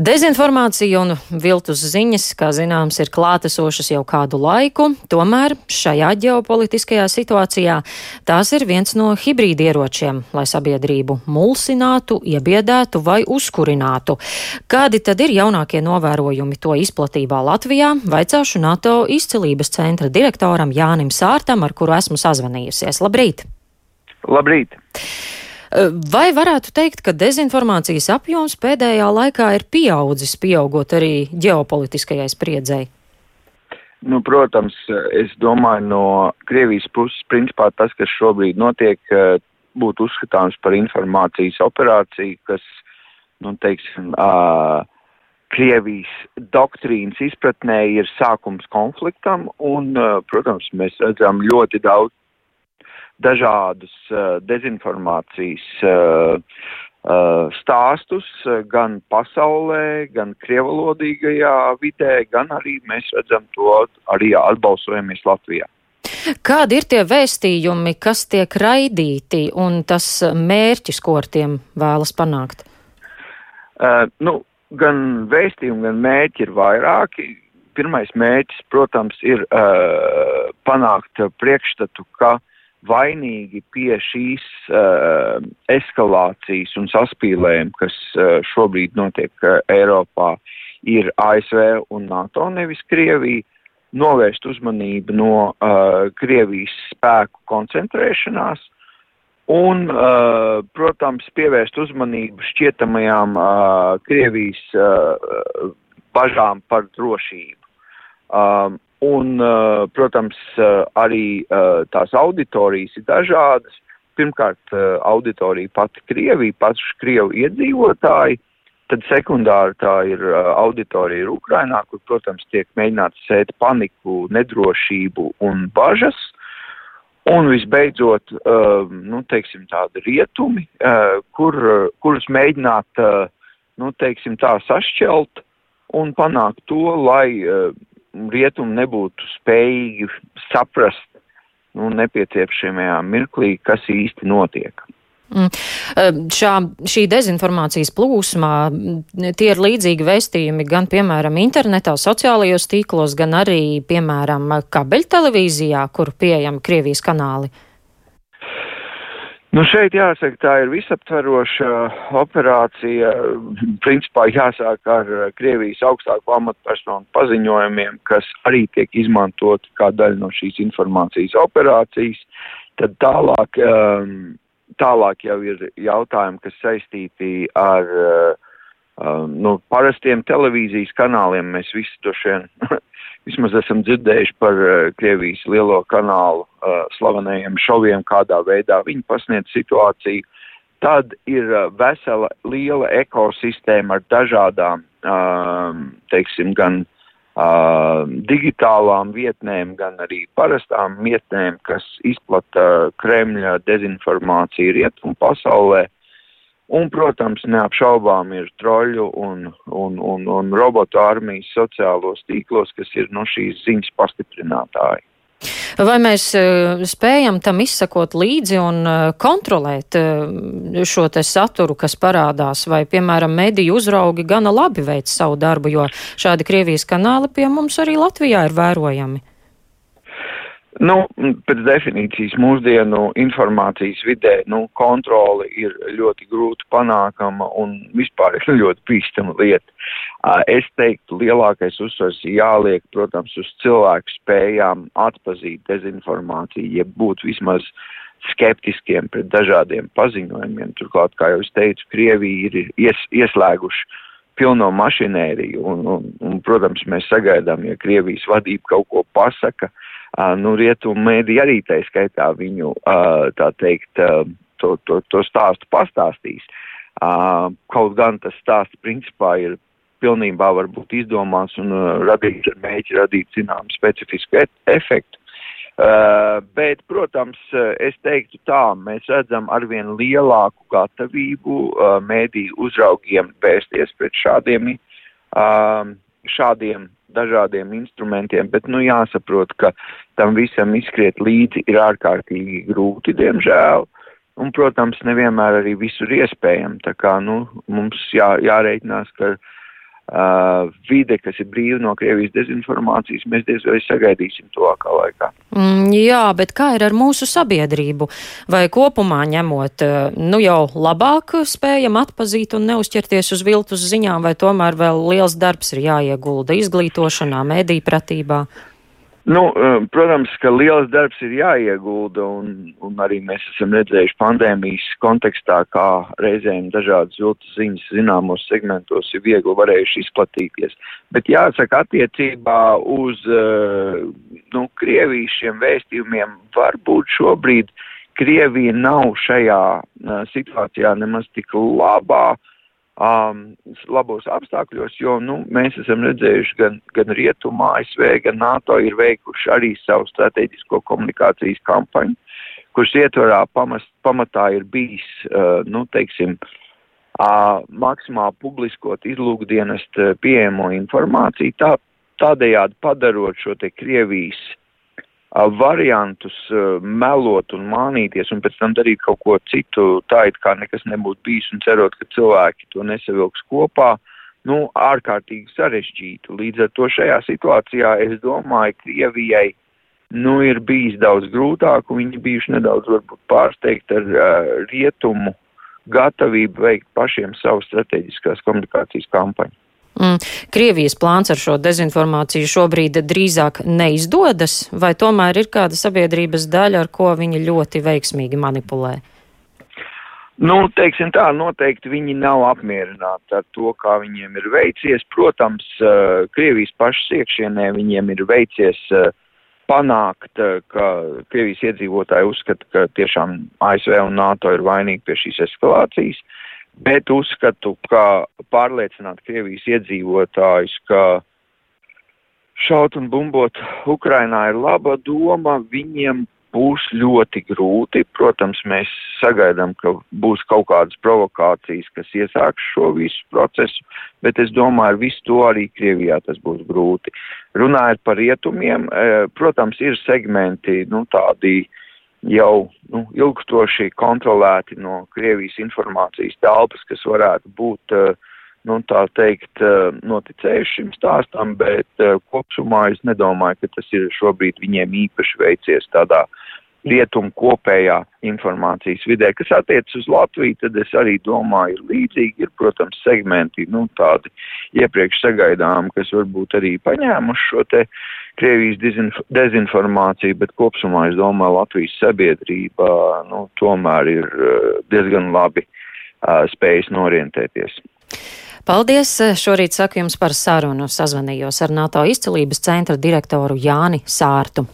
Dezinformācija un viltus ziņas, kā zināms, ir klātesošas jau kādu laiku, tomēr šajā ģeopolitiskajā situācijā tās ir viens no hibrīdieročiem, lai sabiedrību mulsinātu, iebiedētu vai uzkurinātu. Kādi tad ir jaunākie novērojumi to izplatībā Latvijā? Vaicāšu NATO izcilības centra direktoram Jānim Sārtam, ar kuru esmu sazvanījusies. Labrīt! Labrīt! Vai varētu teikt, ka dezinformācijas apjoms pēdējā laikā ir pieaudzis, pieaugot arī ģeopolitiskajai spriedzei? Nu, protams, es domāju, no Krievijas puses, principā tas, kas šobrīd notiek, būtu uzskatāms par informācijas operāciju, kas, nu, teiksim, uh, Krievijas doktrīnas izpratnē ir sākums konfliktam, un, uh, protams, mēs redzam ļoti daudz dažādus uh, dezinformācijas uh, uh, stāstus gan pasaulē, gan krievalodīgajā vidē, gan arī mēs redzam to arī atbalsojamies Latvijā. Kādi ir tie vēstījumi, kas tiek raidīti un tas mērķis, ko ar tiem vēlas panākt? Uh, nu, gan vēstījumi, gan mērķi ir vairāki. Pirmais mērķis, protams, ir uh, panākt priekšstatu, ka uh, vainīgi pie šīs uh, eskalācijas un saspīlējuma, kas uh, šobrīd notiek uh, Eiropā, ir ASV un NATO, nevis Krievija, novērst uzmanību no uh, Krievijas spēku koncentrēšanās un, uh, protams, pievērst uzmanību šķietamajām uh, Krievijas uh, bažām par drošību. Um, Un, uh, protams, uh, arī uh, tās auditorijas ir dažādas. Pirmkārt, auditorija pati Krievija, paši Krievu iedzīvotāji, tad sekundāri tā ir auditorija ir Ukrainā, kur, protams, tiek mēģināts sēt paniku, nedrošību un bažas. Un visbeidzot, nu, teiksim, tādi rietumi, kur, kurus mēģināt, nu, teiksim, tā sašķelt un panākt to, lai rietumi nebūtu spējīgi saprast nu, nepieciešamajā mirklī, kas īsti notiek. Mm. Šā, šī dezinformācijas plūsmā tie ir līdzīgi vēstījumi gan, piemēram, internetā, sociālajos tīklos, gan arī, piemēram, kabeļtelevīzijā, kur pieejami Krievijas kanāli. Uh, Nu šeit jāsaka, tā ir visaptveroša operācija. Principā jāsāk ar Krievijas augstāko amatpersonu paziņojumiem, kas arī tiek izmantot kā daļa no šīs informācijas operācijas. Tad tālāk, um, tālāk jau ir jautājumi, kas saistīti ar um, nu, parastiem televīzijas kanāliem. Mēs visi to šiem vismaz esam dzirdējuši par uh, Krievijas lielo kanālu uh, slavenajiem šoviem, kādā veidā viņi pasniedz situāciju. Tad ir uh, vesela liela ekosistēma ar dažādām, uh, teiksim, gan uh, digitālām vietnēm, gan arī parastām vietnēm, kas izplata Kremļa dezinformāciju rietumu pasaulē. Uh, Un, protams, neapšaubām ir troļu un, un, un, un robotu armijas sociālos tīklos, kas ir no šīs ziņas pastiprinātāji. Vai mēs uh, spējam tam izsakot līdzi un uh, kontrolēt uh, šo te saturu, kas parādās, vai, piemēram, mediju uzraugi gana labi veic savu darbu, jo šādi Krievijas kanāli pie mums arī Latvijā ir vērojami? Nu, pēc definīcijas mūsdienu informācijas vidē, nu, kontroli ir ļoti grūti panākama un vispār ir ļoti bīstama lieta. Es teiktu, lielākais uzsvars jāliek, protams, uz cilvēku spējām atpazīt dezinformāciju, ja būt vismaz skeptiskiem pret dažādiem paziņojumiem. Turklāt, kā jau es teicu, Krievija ir ies, ieslēguši pilno mašinēriju un, un, un, protams, mēs sagaidām, ja Krievijas vadība kaut ko pasaka, nu, rietumu mēdī arī tā skaitā viņu, tā teikt, to, to, to stāstu pastāstīs. Kaut gan tas stāsts principā ir pilnībā varbūt izdomāts un radīts ar mēģi radīt zinām specifisku e efektu. Uh, bet, protams, es teiktu tā, mēs redzam arvien lielāku gatavību uh, mēdī uzraugiem vērsties pret šādiem, uh, šādiem dažādiem instrumentiem, bet, nu, jāsaprot, ka tam visam izskriet līdzi ir ārkārtīgi grūti, diemžēl. Un, protams, nevienmēr arī visur iespējami. Tā kā, nu, mums jā, jārēķinās, ka uh, vide, kas ir brīva no Krievijas dezinformācijas, mēs diez vai sagaidīsim tuvākā laikā. Mm, jā, bet kā ir ar mūsu sabiedrību? Vai kopumā ņemot, nu jau labāk spējam atpazīt un neuzķerties uz viltus ziņām, vai tomēr vēl liels darbs ir jāiegulda izglītošanā, mēdī pratībā? Nu, eh, protams, ka liels darbs ir jāiegulda, un, un arī mēs esam redzējuši pandēmijas kontekstā, kā reizēm dažādas viltus ziņas zināmos segmentos ir viegli varējuši izplatīties. Bet jāsaka, attiecībā uz uh, nu, Krievijas šiem vēstījumiem varbūt šobrīd Krievija nav šajā uh, situācijā nemaz tik labā. Uh, um, labos apstākļos, jo nu, mēs esam redzējuši gan, gan Rietumā, ASV, gan NATO ir veikuši arī savu strateģisko komunikācijas kampaņu, kuras ietvarā pamast, pamatā ir bijis, uh, nu, teiksim, uh, maksimāli publiskot izlūkdienest pieejamo informāciju, tā, tādējādi padarot šo te Krievijas variantus melot un mānīties un pēc tam darīt kaut ko citu, tā it kā nekas nebūtu bijis un cerot, ka cilvēki to nesavilks kopā, nu, ārkārtīgi sarežģītu. Līdz ar to šajā situācijā es domāju, Krievijai, nu, ir bijis daudz grūtāk un viņi bijuši nedaudz varbūt pārsteigti ar uh, rietumu gatavību veikt pašiem savu strateģiskās komunikācijas kampaņu. Mm. Krievijas plāns ar šo dezinformāciju šobrīd drīzāk neizdodas, vai tomēr ir kāda sabiedrības daļa, ar ko viņi ļoti veiksmīgi manipulē? Nu, teiksim tā, noteikti viņi nav apmierināti ar to, kā viņiem ir veicies. Protams, Krievijas pašas iekšienē viņiem ir veicies panākt, ka Krievijas iedzīvotāji uzskata, ka tiešām ASV un NATO ir vainīgi pie šīs eskalācijas. Uh, bet uzskatu, ka pārliecināt Krievijas iedzīvotājus, ka šaut un bumbot Ukrainā ir laba doma, viņiem būs ļoti grūti. Protams, mēs sagaidām, ka būs kaut kādas provokācijas, kas iesāks šo visu procesu, bet es domāju, ar visu to arī Krievijā tas būs grūti. Runājot par rietumiem, eh, protams, ir segmenti, nu, tādi uh, jau nu, ilgstoši kontrolēti no Krievijas informācijas telpas, kas varētu būt, eh, nu, tā teikt, eh, noticējuši šim stāstam, bet eh, kopsumā es nedomāju, ka tas ir šobrīd viņiem īpaši veicies tādā rietumu kopējā informācijas vidē, kas attiec uz Latviju, tad es arī domāju, ir līdzīgi, ir, protams, segmenti, nu, tādi iepriekš sagaidām, kas varbūt arī paņēmuši šo te Krievijas dezinf dezinformāciju, bet kopsumā es domāju, Latvijas sabiedrība, nu, tomēr ir diezgan labi uh, spējas norientēties. Paldies! Šorīt saku jums par sarunu. Sazvanījos ar NATO izcelības centra direktoru Jāni Sārtu.